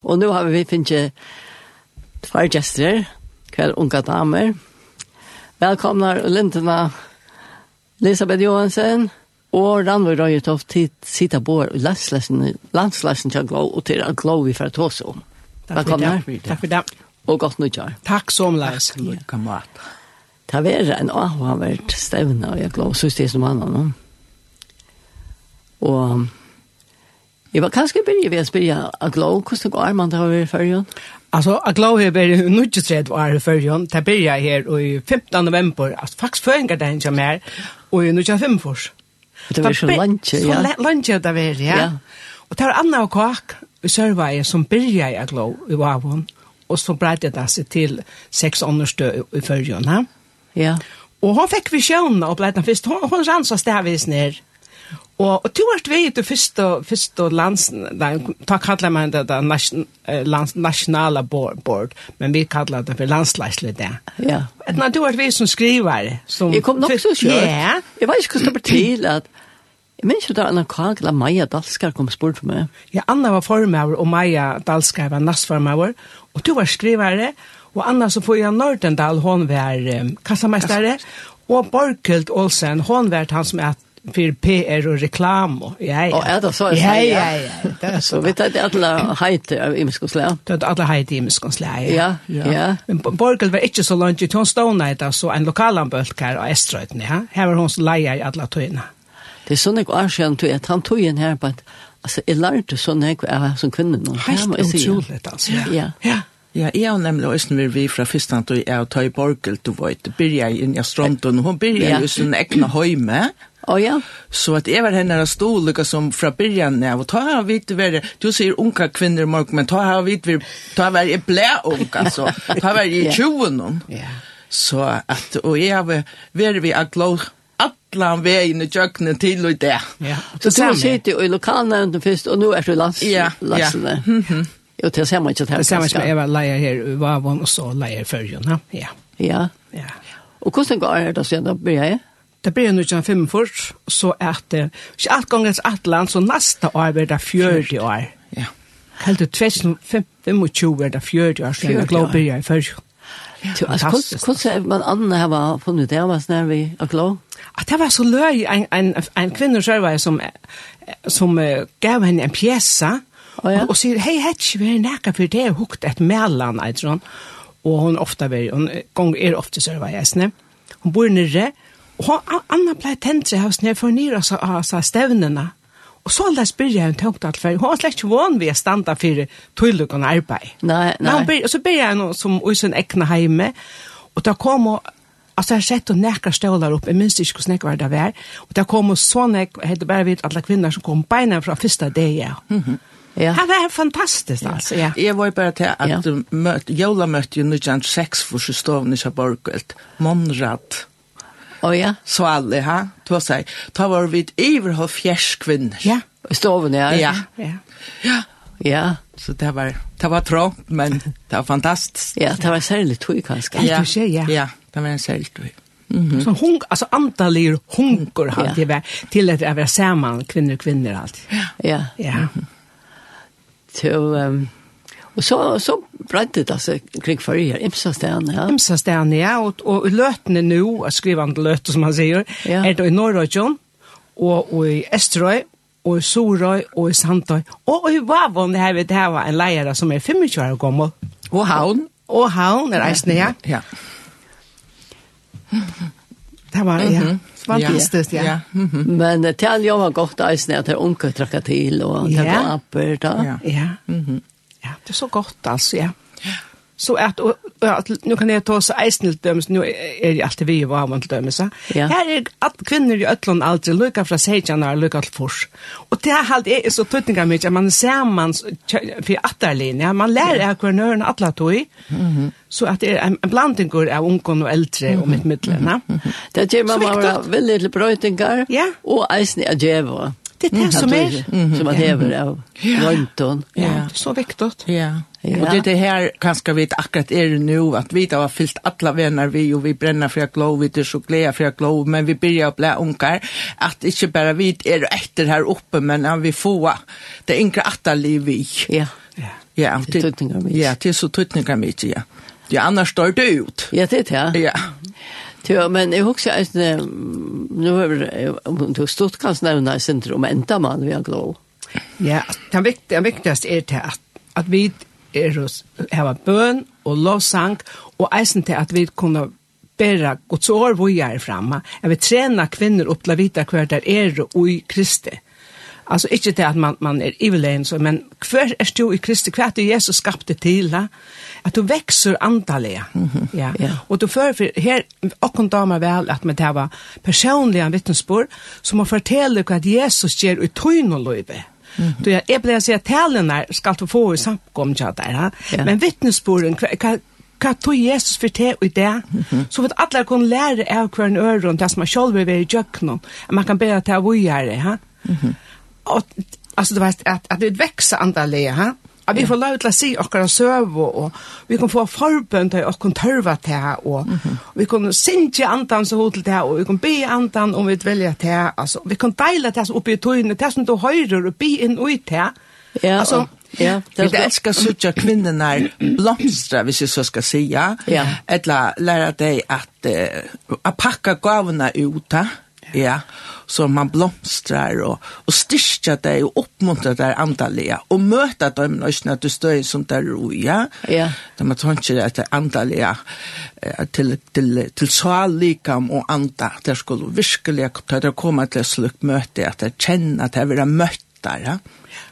Og nå har vi finnet tvær gjester, hver unga damer. Velkomna Lindena, Elisabeth Johansen og Ranvor Røyetoft til Sita Bård og landslassen til Glå og til Glå vi får ta oss om. Velkomna. Takk for det. Og godt nyttår. Takk som leis. Lykke mat. Det har en avhavert stevne, og jeg glå, synes det som annan. Og Jeg var kanskje begynner ved å spørre Aglo, hvordan går man til å være i førjen? Altså, Aglo har vært nødvendig tredje år i førjen. Det begynner her i 15. november, altså faktisk før en gang det ikke mer, og i nødvendig fem for. Det var så lunch, ja. Så lunch det var, ja. ja. Og det var Anna og Kåk i Sørveie som begynner jeg Aglo i Vavon, og så breite det seg til seks understø i førjen. Ja. Ja. Og hun fikk visjonen og ble den først. Hun, hun rannsas det her ned. Ja Og, og du vart vei til første, første lands, da kallar man det da nation, lands, board, board, men vi kallar det for landsleisle det. Ja. Etna, du vart vei som skriver. Som, jeg kom nok så kjørt. Ja. Jeg vet ikke hvordan det til at Jeg minns jo da Anna Kagel og Maja Dalskar kom spurt for meg. Ja, Anna var formaver og Maja Dalskar var nastformaver. Og du var skrivare, og Anna så får jeg Nordendal, hon var um, kassamestare, og Borghild Olsen, hon var han som er för PR och reklam och ja ja. Och är det så att Ja ja ja. Det är så vi tar det alla hejte av miskonslä. Det är alla hejte i miskonslä. Ja ja. Men Borgel var inte så långt utan stod Night så en lokal ambulkar och Estrøyten, ja. Här var hon som leja i alla tøyna. Det är sån jag är skön till att han tog en här på att alltså är lärde sån var som kvinna någon. Helt otroligt alltså. Ja. Ja. Ja, jeg har nemlig også når vi fra første hand, og jeg tar i borgel, du vet, byrja i en strømtun, og hun byrja i sin egna høyme, Oh, ja. Så att Eva henne har stål som från början när och ta har vi det du ser unga kvinnor mark men ta har vi det ta var är blä unga så ta var i tjuven Ja. Så att och jag har varit vi att glå allan vägen i köknen till och det. Ja. Så, så du sitter i lokalnämnden först och nu är du last. Ja. Ja. Mm. Jo, det ser man ikke til. Det ser man inte. Eva leier her i Vavon, og så leier i förrjön. Ja. Ja. Ja. Og hvordan går det da då sedan börjar jag? Det blir nu kjenn fem 1945, så er det ikke alt ganger til alt land, så neste år blir det 40 år. Ja. Helt til 2025 er det 40 år, så jeg glad blir jeg før. Hvordan er man andre har funnet det, hva snær vi er glad? At det var så løy, en, en, en kvinne kvinnesjørvei som, som uh, gav henne en pjesa, oh, ja. og, og sier, hei, hei, vi er nækka for det, er hukt et mellan, og hun ofta, hun er ofte selv var sørvei, Hun bor nere, og Og Anna blei tendre hos nere for nyra sa stevnena. Og så alldeles byrja hun tungt alt fyrir. Hun var slett ikke van ved å standa fyrir tøylukken arbeid. Nei, nei. Byrja, og så byrja hun som i sin ekne heime. Og da kom og altså jeg sett og nekker stålar opp, jeg minns ikke hvordan jeg var det var. Og da kom så nek, jeg hadde bare vidt alle kvinner som kom beina fra første dag. Mm -hmm. Ja. Det var fantastiskt altså, Ja. Jeg var ju bara till att ja. möt, Jola seks for så för i Borgelt, Monrad. Oh, ja. Svali, ha? Du har sagt, Da var vi iver halv fjers kvinner. Ja, i stoven, ja. Ja. Ja. ja. ja. Så det var, det var trångt, men det var fantastisk. ja, det var særlig tog, kanskje. Ja, ja. ja. ja det var en særlig tog. Mm -hmm. Så hon alltså antalir hunkor har det var till att vara samman kvinnor kvinnor allt. Ja. Ja. Ja. Så um, Og så så brände det seg kring forrige, er Imsa stjärn ja. Imsa stjärn ja och och lötne nu som man säger ja. er det i Norrøtjon, och och i Esterøy och i Sorøy och i Sandøy och i Vavon det här vet här var en lärare som är 25 år gammal och Havn. och han er eisende, ja. Ja. Det var ja. Fantastiskt, ja. ja. Mm -hmm. Men det jag var gott eisende, at det onkel tracka till och det apper då. Ja. Ja. Mm -hmm. Ja, det er så godt, altså, ja. Så at, og, og, nu kan jeg ta oss eisen til dømes, nu er det alltid vi i vaman til dømes. Ja. Her er at kvinner i Øtland aldri, lukka fra seitjana og lukka til fors. Og det er halt er så tøtninga mykje, at man ser man for atterlinja, man lærer av hver nøren atla tog, så at det er en, en blandingur av ungen og eldre og mitt middelen. Mm -hmm. Det gjør man bare veldig til brøytingar, ja. og eisen er djeva. Det er det som er. Som man hever av röntgen. Ja, så viktig. Ja. Ja. Och det är det här kanske vi akkurat är nu att vi har fyllt alla vänner vi och vi bränner för att glow vi det så glädje för att glow men vi börjar bli unkar att inte bara vi är efter här uppe men att vi får det enkla att liv vi. Ja. Ja. Ja, det tutningar mig. Ja, det är så tutningar mig, ja. Det annars står det ut. Ja, det är det. Ja. Ja, men jag också att nu har om du stått kan nämna i centrum ända man vi har glå. Ja, det viktiga viktigast är det att att vi är oss hava bön och lovsang och eisen till att vi kunna bära Guds år vi är framme. Jag vill träna kvinnor upp till vita kvar där är och i Kristi. Alltså inte det att man man är evil så men kvar är du i Kristi kvart det Jesus skapte till att du växer antalet. Mm -hmm. Ja. Yeah. Och då för för här och damer väl att med det var personliga vittnesbörd som har fortäller vad Jesus ger i tyn och löve. Mm -hmm. Då jag är blir säga talen ska du få i samkom chat där. Ja? Yeah. Men vittnesbörden hva tog Jesus for det og i det, så vet alle kan lære av hver en øren, det som man selv vil være i at man kan be til å gjøre det, ha? och alltså du vet att att det växer antalet ha att vi får lov til å si okkara søv, og, vi kan få forbønd til okkara tørva til her, og, vi kan synge andan så hod til det og vi kan be andan om vi velger til her, altså, vi kan deile det oppe i tøyene, det som du høyrer, og be inn og ut her. Ja, altså, Ja, det är elskar söka kvinnorna blomstra, hvis jeg så skal säga. Ja. Eller læra deg at, uh, at pakka gavorna ut. Ja Ja, så man blomstrar og, og styrkja deg og oppmuntra deg andalega og møta dem nøysene du støy som der ro, ja? Ja. Da man tanker at det andalega til, til, til sal likam og anda, der skulle virkelig ta det koma til slukt møte, at det kjenner at det er møtt der, ja?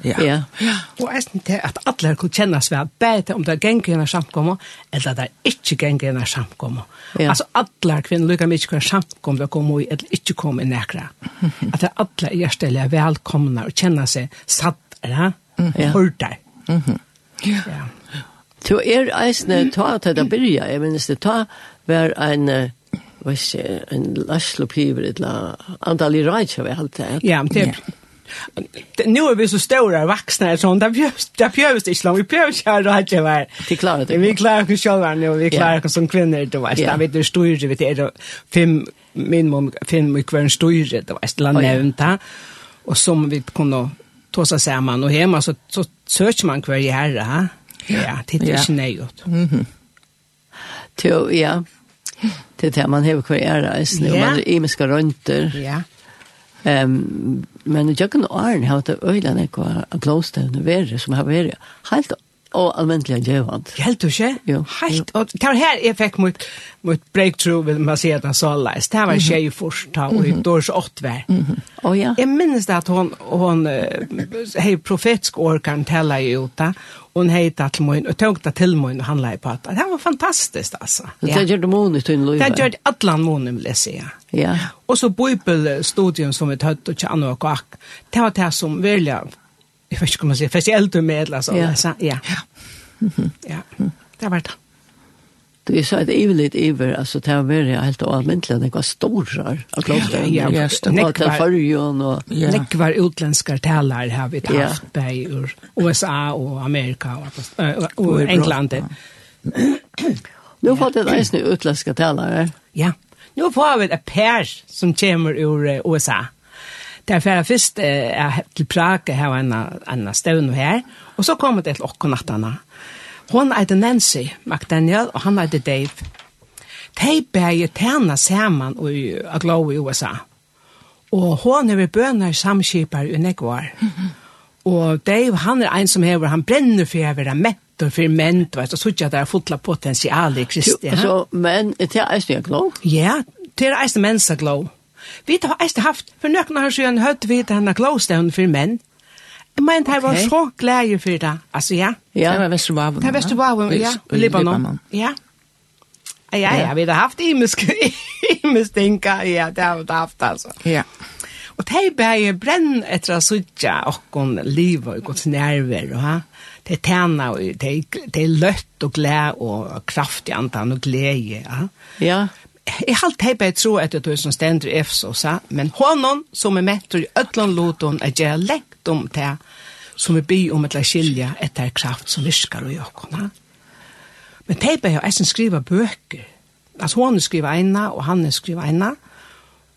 Ja. ja. Og jeg synes til at alle kunne kjenne seg bedre om det er ganger henne samkommer, eller det er ikke ganger henne samkommer. Ja. Altså alle kvinner lukker mye hver samkommer og kommer i, eller ikke kommer i nækra. At det er alle hjertelig er velkomne og kjenner seg satt, eller ja. hørter. Mm -hmm. Ja. ja. Så er eisne ta til det byrja, jeg minnes det ta, var en Vad en Laszlo Piver, ett antal i Rajtjave, allt det. Ja, men det nu är vi så stora vuxna så där björs där björs det slår vi björs här då hade var det klarar det vi klarar oss själva nu vi klarar oss som kvinnor då vet jag vet du står ju vet det fem minimum fem mycket kvar styr det vet land nämnta och som vi kunde ta sig samman och hemma så så söker man kvar i herre ha? Ja det är inte nejot mhm. Ja det det man har kvar i herre nu man är imiska rönter ja Um, men jeg kan åren har det øyne ikke av blåstøvne verre som har vært helt og allmentlig gjevant. Helt du ikke? Jo. Helt, og det var her jeg fikk mot, mot breakthrough, vil man si at han så leis. Det var tjej først da, og i dårs åttvær. Mm -hmm. oh, ja. Jeg minnes det at hun, hun hei profetsk år kan tella i uta, hon hejta til mun og tog det til mun og han lade på att det var fantastiskt altså. Det ja. gjorde månen till Louis. Det gjorde atlan månen vill jag säga. Ja. Og så bibelstudium som vi hade og tjänar og kak. Det var det som välja, Jeg vet ikke om man säger, fast jag äldre med eller så. Ja. ja. Ja. Ja. Det var det. Du är så att evigt ever alltså det har varit helt allmäntligen det var stora av kloster. Ja, just det. Nick var förjon och Nick var utländska talare har vi haft på ur USA och Amerika och England. Nu får det där nu utländska talare. Ja. Nu får vi ett par som kommer ur USA. Därför är först eh, til Prag, her var en annan støvn och så kommer det till och nattarna. Hon er Nancy McDaniel, og han er Dave. De bæger tæna saman i Aglow i USA. Og hon er bønner samskipar i Nekvar. Og Dave, han er en som hever, han brenner for å være mett og for menn, og så ikke det er fotla potensial i Kristi. Så, men er det eisen jeg glå? Ja, det er eisen mensa glow. Vi har eisen haft, for nøkken har sjøen høtt vi denne glowstøvn for menn, Jeg mener, det var okay. så glede for det. Altså, ja. Ja, det var Vesterbaven. Det var Vesterbaven, ja. I Libanon. Libanon. Ja. Ja, ja, vi har haft imisk, imisk tinka. Ja, det har vi haft, altså. Ja. Og det er bare brenn etter å sitte åkken liv og gått nerver, ha? Det er tæna, det er løtt og glæd og kraft i andan og glede, ja? Ja. Jeg har alltid bare tro at det er som stender i Efsos, ja. men hånden som er mettur i ødlån loton er gjerne kraft om det som vi byr om etter skilja etter kraft som virkar og jokkona. Men Teipa har eisen skriva bøker. Altså hon skriva eina, og han skriva eina.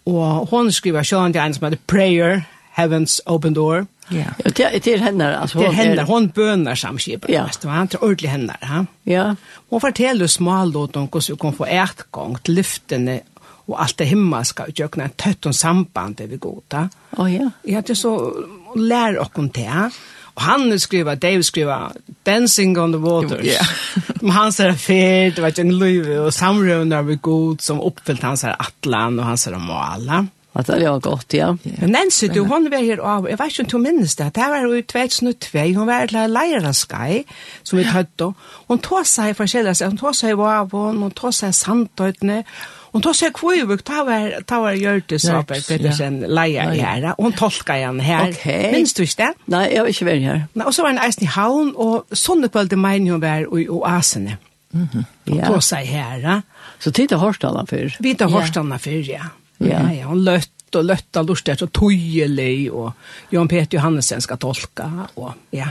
Og hon skriva til en som heter Prayer, Heaven's Open Door. Ja, og det er henne, altså. Det er henne, hon bønar samskipet, ja. Det han til ordentlig henne, ha? Ja. Hon forteller smålåten hvordan vi kan få etgang til lyftene og alt det himmelska og jökna en tøtt og samband det vi goda. Oh, ja. Jag hade så lær och det. Og han skriver, Dave skriver, Dancing on the Waters. Ja. yeah. Men han säger fyrt, det var ikke en löjv och samrövnar vi god som oppfyllt hans här atlan och hans här måla. Att det var gott, ja. Men Nancy, du, hon var her, av, jeg vet ikke om du minnes det, det var jo i 2002, hun var til Leiraskai, som vi tøtt då. hun tog seg forskjellig, hun tog seg av hon, hon tog sig sandtøytene, Hon tog seg kvøyvuk, ta var, ta var Gjørtis Aper Pettersen ja. leia i her, og hon tolka igjen her. Okay. Minns du ikke det? Nei, jeg var ikke vært her. Nei, og så var han eisen i havn, og sånne kvölde meien hun var i oasene. Mm -hmm. Ja. Og ta seg her. ja. Så tid er Horstana? Vi tar Horstana før, ja. Ja, ja, hon løtt og løtt og lustet og tøyelig, og Jan Peter Johannesen skal tolka, og ja.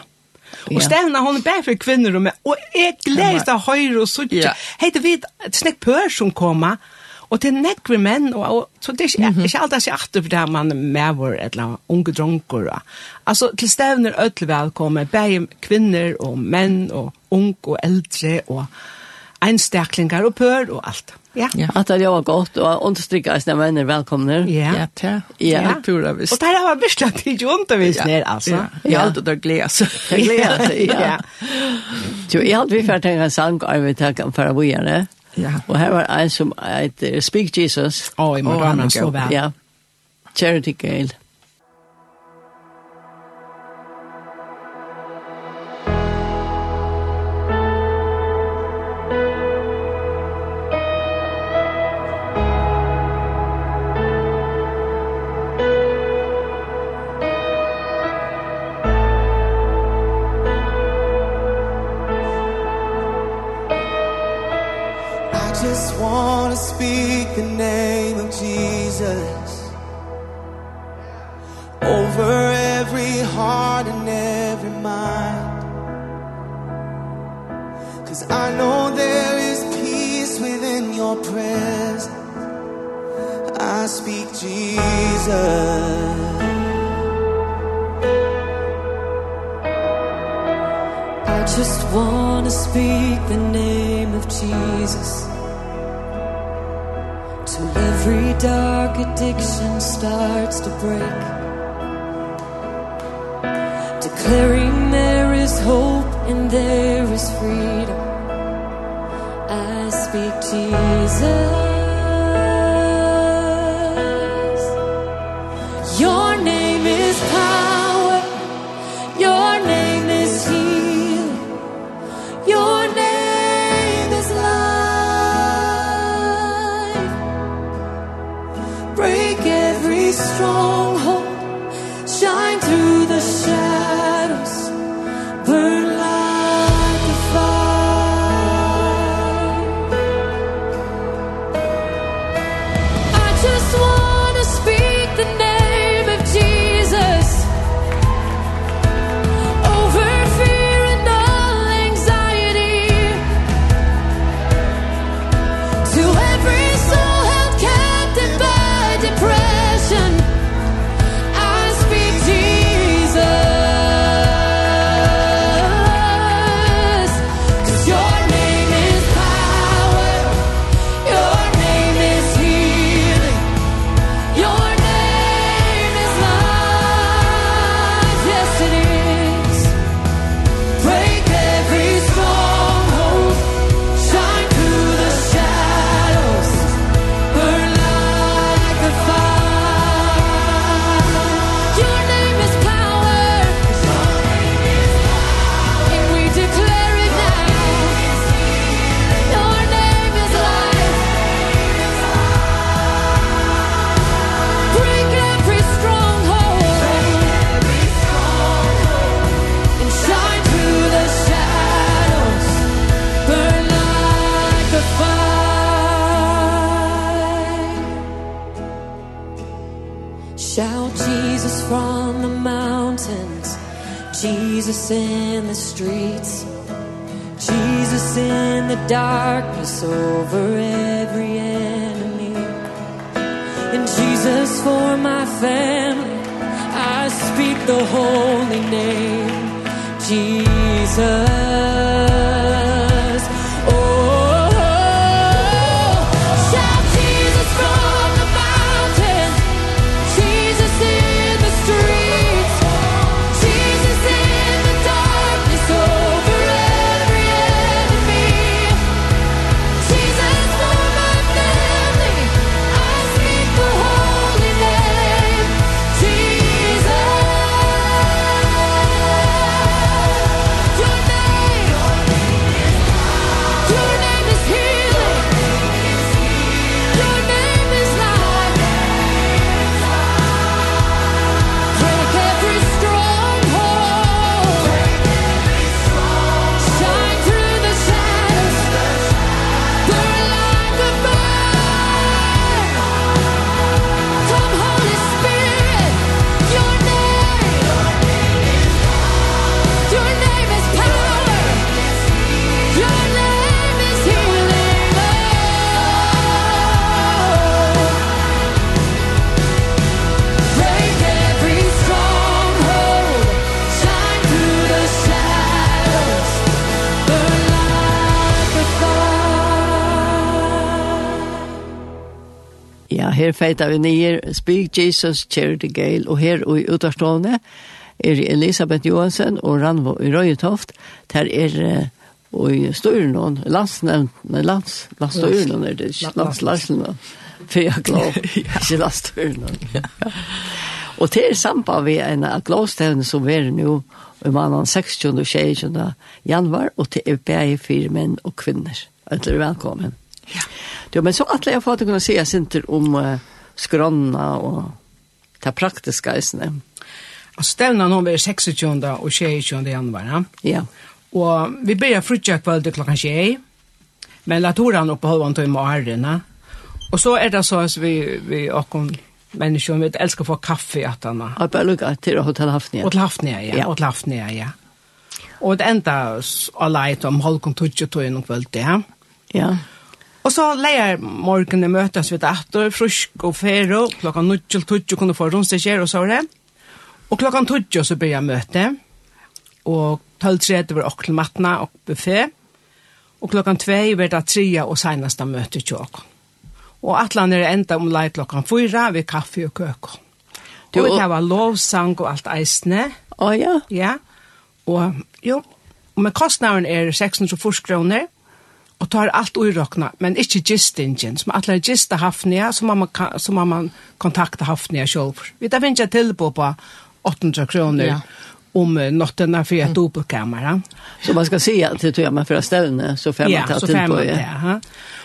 Ja. Og stevna hon er bare for kvinner og meg. Og jeg gleder seg høyre og suttje. Ja. Hei, det vet, snakk pør som kommer, Og det er nekve menn, og, og så det er ikke, mm -hmm. ikke alt det er for det man er med vår, eller unge dronker. Altså, til stevner ødel velkommen, begge kvinner og menn, og unge og eldre, og einstaklingar og pør og alt. Ja. ja. At det var godt, og understrykker at de er velkomne. Ja. Ja, ja. ja. pura visst. Og der var visst at de ikke ned, altså. Ja, ja. alt og der gleder seg. Gleder ja. Jo, jeg hadde vi for å en sang, og vi tenker for å bo. Ja. Og her var en som heter Speak Jesus. Å, oh, i Morgana, så vel. Ja. Charity Gale. Jesus I just want to speak the name of Jesus. Till every dark addiction starts to break. Declaring there is hope and there is freedom. I speak Jesus. in the streets. Jesus in the darkness over every enemy. And Jesus for my family. I speak the holy name. Jesus. her feita vi nyer, Speak Jesus, Charity Gale, og her og i utarstående er Elisabeth Johansen og Ranvo i Røyetoft, der er og i Støyrenån, landsnevnt, nei, lands, landstøyrenån er det, landstøyrenån, for jeg glad, ikke landstøyrenån. Og til er samband vi en gladstevne som er nå, i mannen 16. og 16. januar, og til er bare fire menn og kvinner. Alle velkommen. Ja. Jo, men så atler jeg for at jeg kunne si jeg synter om uh, skronna og det praktiske eisene. Og stevna nå blir 26. og 26. januar. Ja. Og vi börjar frutja kveld klokka 21. Men la toran oppe halvan tøy med ærene. Og så er det så at vi, vi åkken människor vi älskar å få kaffe i attene. Ja, bare lukka til Hotel Hafnia. Hotel Hafnia, ja. ja. Hotel Hafnia, ja. Och det enda aleit om halvkon tøtje tøy noen kveld, ja. Ja. Og så leier morgene møtes vi etter, frusk og fero, klokka 0-20 kunne få rundstekker og så det. Og klokka 20 så blir jeg møte, og 12-3 var okkel matna og buffet, og klokka 2 var det tria og seneste møte til åkken. Og atlan er enda om leit klokka 4 ved kaffe og køk. Du, og det var lovsang og alt eisne. Å oh, ja? Ja, og jo, og med kostnaren er 640 kroner, Og tar alt urokna, men ikkje gistingen, som atler gista hafnia, så må man, så må man kontakta hafnia sjolv. Vi tar finnes jeg tilbo på 800 kroner ja. om nottena för ett dubbelkammare. Så man ska se att det gör man för ställen så får man ta till på. Ja,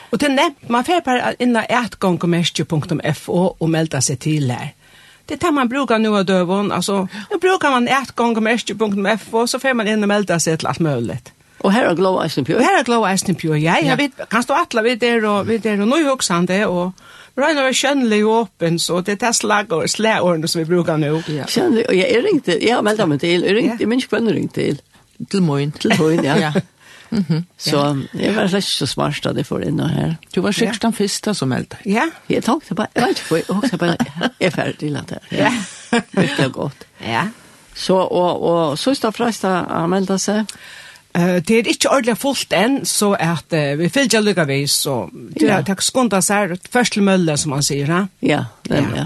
Och det nämnt, man får på inna ätgångkommerskje.fo och melda sig till här. Det tar man brukar nu av dövån, alltså nu brukar man ätgångkommerskje.fo så får man in och melda sig till allt möjligt. Og her er glow ice pjør. Og her er glow eisen pure. ja. ja, vet, kan stå atle vi der og vi der og nå hoksande og Røyna var kjønnelig og åpen, så det er det slag og slæårene som vi brukar nu. Ja. Kjønnelig, og jeg ringte, jeg har meldt meg til, jeg ringte, jeg minns kvenner ringte til. Til morgen. Til morgen, ja. ja. Så jeg var slett ikke så smart da det får inn og her. Du var sikkert den første som meldte. Ja. Jeg tenkte bare, jeg vet ikke, jeg tenkte bare, jeg er ferdig til at det er. Ja. Det er godt. Ja. Så, og, og så er det fleste å melde seg. Uh, det er ikke ordentlig fullt enn, så at uh, vi fyljer lucka lykkevis, så det er tack skonta seg først til Mølle, som man sier, va? Ja, den, ja. ja.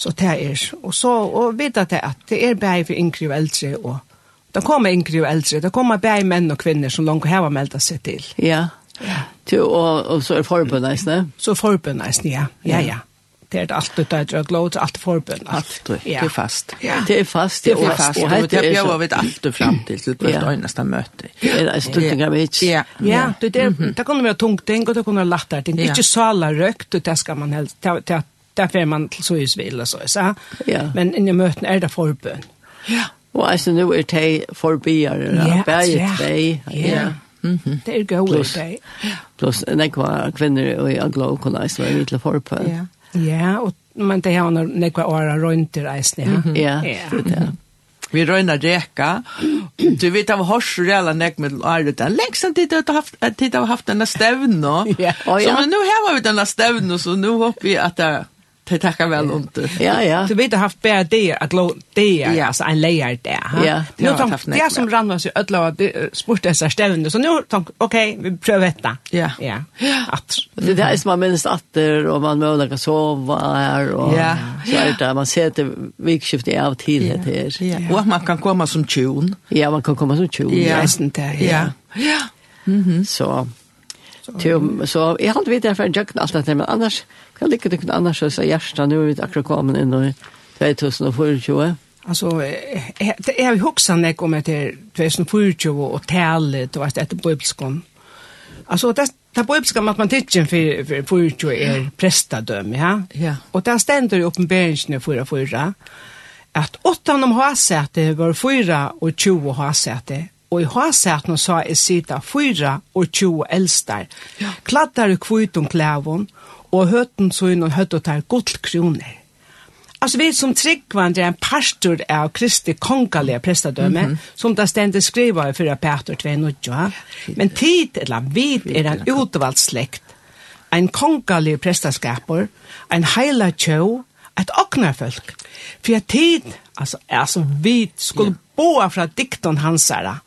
Så det er, og så og vet att det at det er bare for yngre og eldre, og det kommer yngre og eldre, det kommer bare menn og kvinner som langt har meldt seg til. Ja. Ja. Till og, och så er forbundet, ikke? Så forbundet, ja. Ja, ja. ja det er alltid det er glåd, alt er forbund. Alt, det er fast. Det er fast, det er fast. Og det er bjør vi alltid fram til, til hvert øyneste møte. Det er stunding av vits. Ja, ja. det, det, det kunne være tungt ting, og det kunne være lattere ting. Ikke sala røkt, og det skal man helst, det, det er man til så husvil og så, så. Ja. Men inni møten er det forbund. Ja. Og altså, nå er det forbiere, ja, bæget vei. Ja, Mm -hmm. Det er gode i dag. Plus, nekva kvinner og jeg glad kunne jeg være litt forpå. Ja. Ja, og men det har nog några år runt det resten, ja. Ja. Ja. Vi røyna reka. Du vet av hors reala nek med Arut. Den längsta tid har haft tid har haft denna stävn ja. Så men nu har vi denna stävn så nu hoppas vi at det det tackar väl under. Ja, ja. Du vet, har haft bär det, att lå det, alltså en layer där. Ja, nu har haft det. som rann oss i ödla sport dessa ställen, så nu tänkte okej, vi prövar detta. Ja. Ja. Att. Det där är som man minns atter, och man möjlar kan sova här, och ja. så är det. Man ser det vikskiftet av tidlighet här. Ja. Och man kan komma som tjon. Ja, man kan komma som tjon. Ja, ja. Ja. Ja. Mhm. Så. Så, så jag har inte vet därför jag knappt att det, men annars Hva ligger det ikke annars av hjertet nå er vi akkurat kommet inn i 2024? Alltså det är ju också när kommer till 2024 och talet och att det bibelskon. Alltså det Det bibliska matematikken för för for är prästadöme ja? ja. Og der stender i oppenberingene for å fyra, at åttan om hasete var fyra og tjo hasete, og i hasetene sa i sida fyra og tjugo eldstar. Ja. Kladdar i kvitt om klævon, og høten inn og høtten tar gullkroner. Altså vi som tryggvandre er en pastor av Kristi kongalige prestadømme, mm -hmm. som da stendet skriva i 4. Peter 2.9. Men tid, eller vid, er en utvalgt slekt, en kongalig prestaskaper, en heila tjå, et oknarfolk. For at tid, altså, altså vi skulle yeah. boa fra dikton hansara,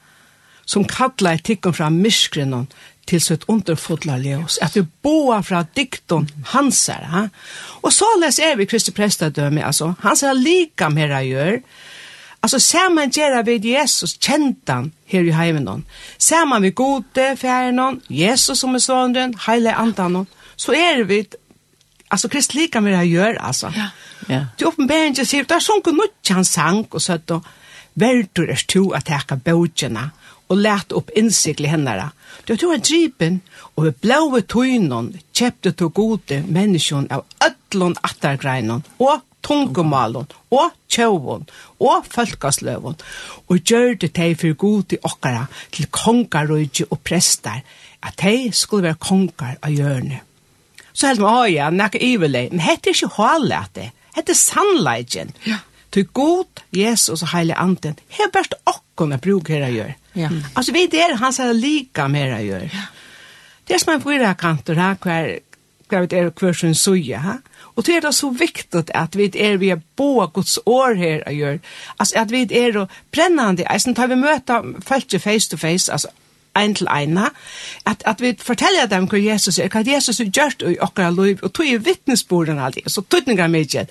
som kallar tikkum fra myskrenon til sitt underfodla ljus, at vi boar fra dikton hansar, ha? og så les er vi Kristi prestadømme, altså, hansar lika mera gjør, Alltså man gera vid Jesus kjentan her i heimenon. Samman vi gode fjernon, Jesus som är sånden, heile andanon, Så är vi alltså Krist lika med det här gör alltså. Ja. Ja. Du uppenbarligen sier, det har sån kunde han sang, och så att verdur er stu at teka bøtjena, og let opp innsikli hennara. Du tog en drypen, og ved blaue tøynon kjepte to gode menneskjon av ötlån attargreinon, og tungumalon og tjøvun, og folkasløvun, og gjør det teg for god i okkara til kongarøyge og prestar, at teg skulle være kongar av hjørne. Så helt å ja, nekka iverleg, men hette er ikke hålete, hette er sannleggen. Ja. Til god, Jesus og heilig anden, her best okkona bruk her å gjøre. Ja. Mm. Alltså vi det är hans lika mer jag gör. Ja. Det är som en fyra kantor här kvar kvar det är kvar sin suja. Ha? Och det är så viktigt att vi är vi båda Guds år här jag gör. Alltså att vi är då brännande. Alltså tar vi möta folk face to face alltså ein til eina, at, at vi forteller dem hva Jesus er, hva Jesus har gjort i okkara liv, og tog i vittnesbordene alltid, så tøytningar mye.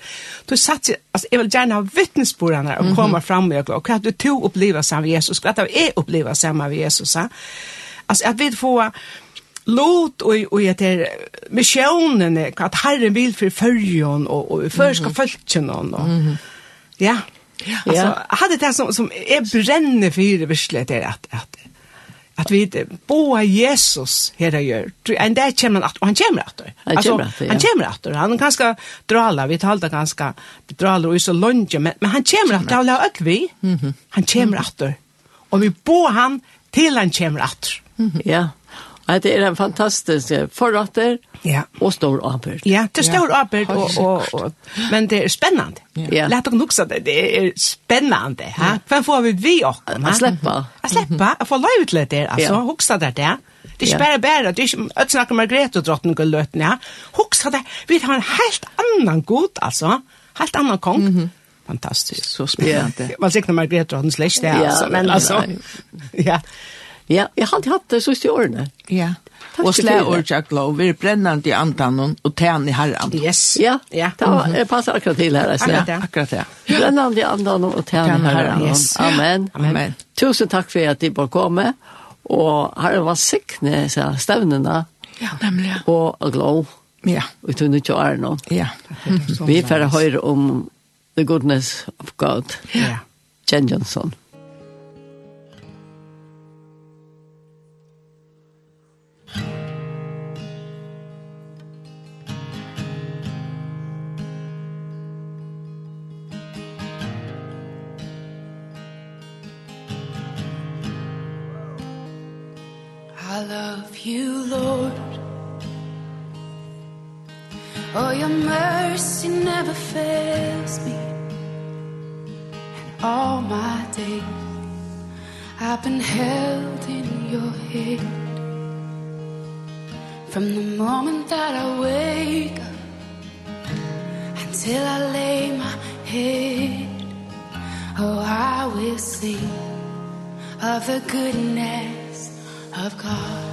Du satt seg, altså, jeg vil gjerne ha vittnesbordene og komme fram med okra, og hva du tog oppleva sammen med Jesus, hva du er oppleva sammen med Jesus. Ja? Altså, at vi får lot og og at er missionen at Herren vil for fyrjon, og og for skal følgen og ja altså hadde det som som er brenne for virkelig det at at at vi boa Jesus her og gjør. En dag kommer han, og han kommer att. Alltså han kommer att. Han er ganske drala vi talte ganske drala og så lunge men, men han kommer at, att tala och vi. Han kommer att. Og vi boa han til han kommer att. Ja. At det er en fantastisk forretter ja. og stor arbeid. Ja, det er stor arbeid, og, og, og, men det er spennende. Ja. Lært dere nok det, det er spennende. Ja. Hva får vi vi også? Jeg slipper. Jeg slipper, jeg får løy til det, altså, ja. hukse det det. Det er ikke bare bare, det er ikke at snakke Margrethe og drottning og løten, ja. Hukse det, vi har en helt annan god, altså, helt annan kong. Mm -hmm fantastiskt så spännande. Man siknar Margrethe och hans läsch ja, alltså men alltså ja Ja, jeg har alltid hatt det siste årene. Ja, Takk og slä orkak lov, vi er brennande i antanon og tæn i herran. Yes. Ja, ja. det var, mm -hmm. passer akkurat til her. Altså. Ja, akkurat det. Ja. Brennande i antanon og tæn i herren. Yes. Amen. Amen. Tusen takk for at I bare kom med, og her var sikne så stevnene, ja. nemlig. og glov. Ja. Vi tog ikke å nå. Ja. Vi får høre om the goodness of God. Ja. Jen Johnson. you, Lord. Oh, your mercy never fails me. And all my days I've been held in your hand. From the moment that I wake up until I lay my head, oh, I will sing of the goodness of God.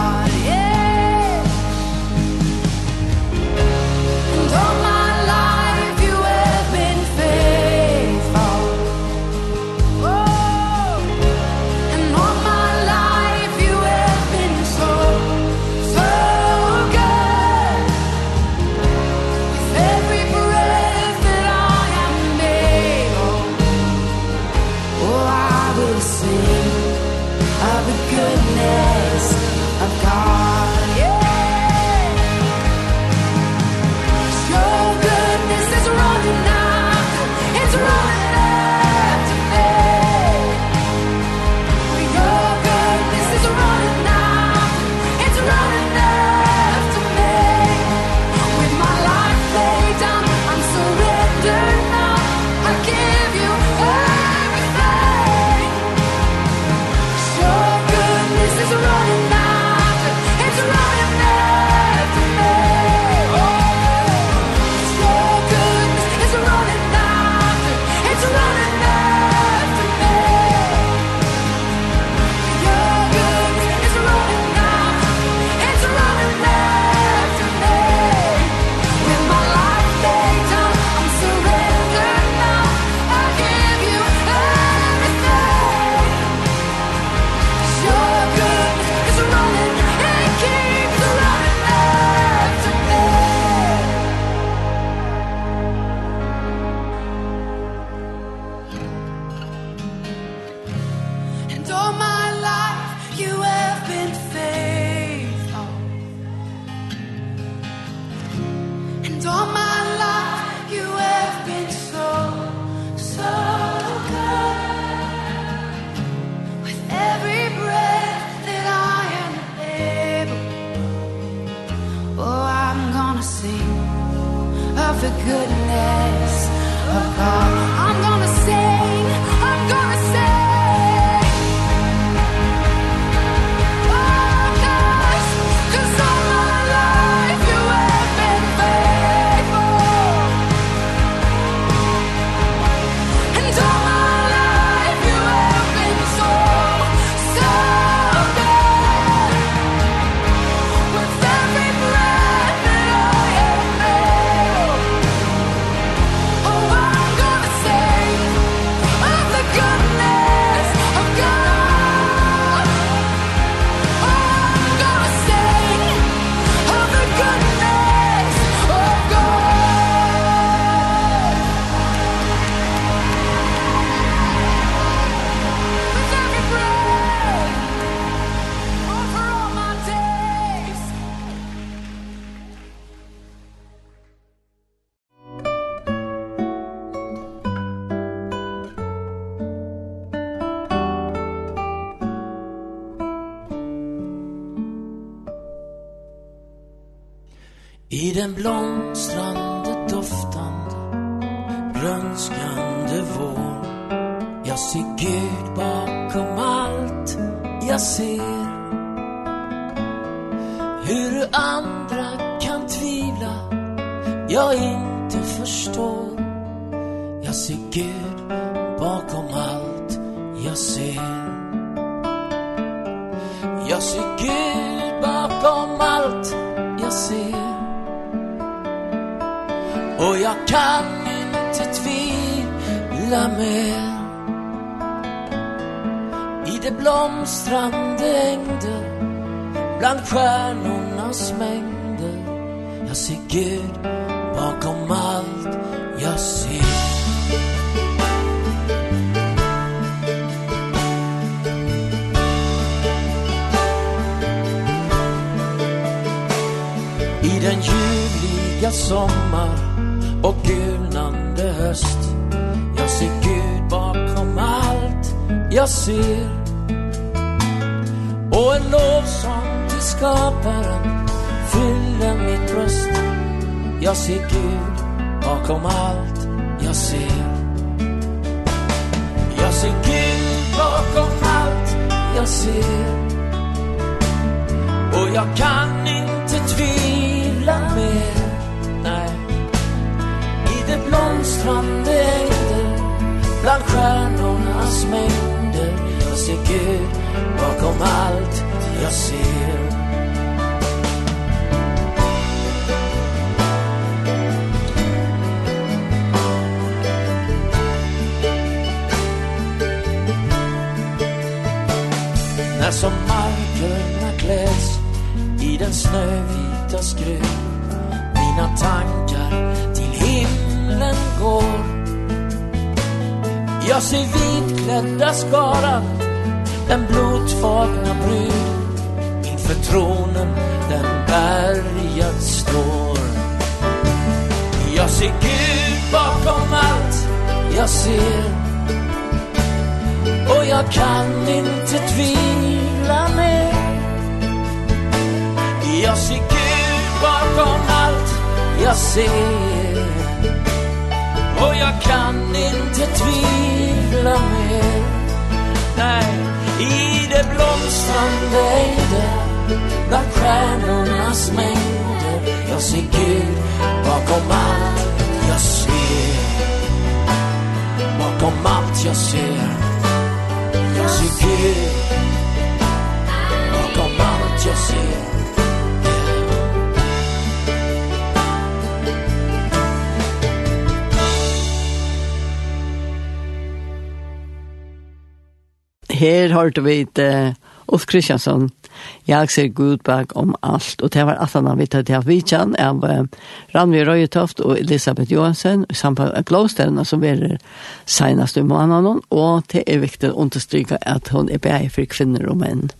Jag ser Gud bakom allt jag ser. Och jag kan inte tvivla mer. I det blomstrande ängde Bland stjärnornas mängder. Jag ser Gud bakom allt jag ser. gulnande sommar och gulnande höst. Jag ser Gud bakom allt jag ser. Och en lovsång till skaparen fyller mitt bröst. Jag ser Gud bakom allt jag ser. Jag ser Gud bakom allt jag ser. Och jag kan stjärnornas mängder Jag ser Gud bakom allt jag ser. När som markerna kläds i den snövita skruv Mina tankar till himlen går. Jag ser vitklädda skaran Den blodfagna brud Inför tronen den berget står. Jag ser Gud bakom allt Jag ser. Och jag kan inte tvivla mer. Jag ser Gud bakom allt Jag ser. stilla mer Nej, i det blomstrande där Bland stjärnornas mängder. Jag ser Gud bakom allt jag ser. Bakom allt jag ser. Jag ser Gud. Bakom allt jag ser. her hørte vi det, Ulf Kristiansson, jeg ser Gud bak om alt, og det var at han har vitt at jeg vidtjen av Ranvi Røyetoft og Elisabeth Johansen, i samband med Glåsterne som er senest i måneden, og det er viktig å understryke at hun er bare for kvinner og menn.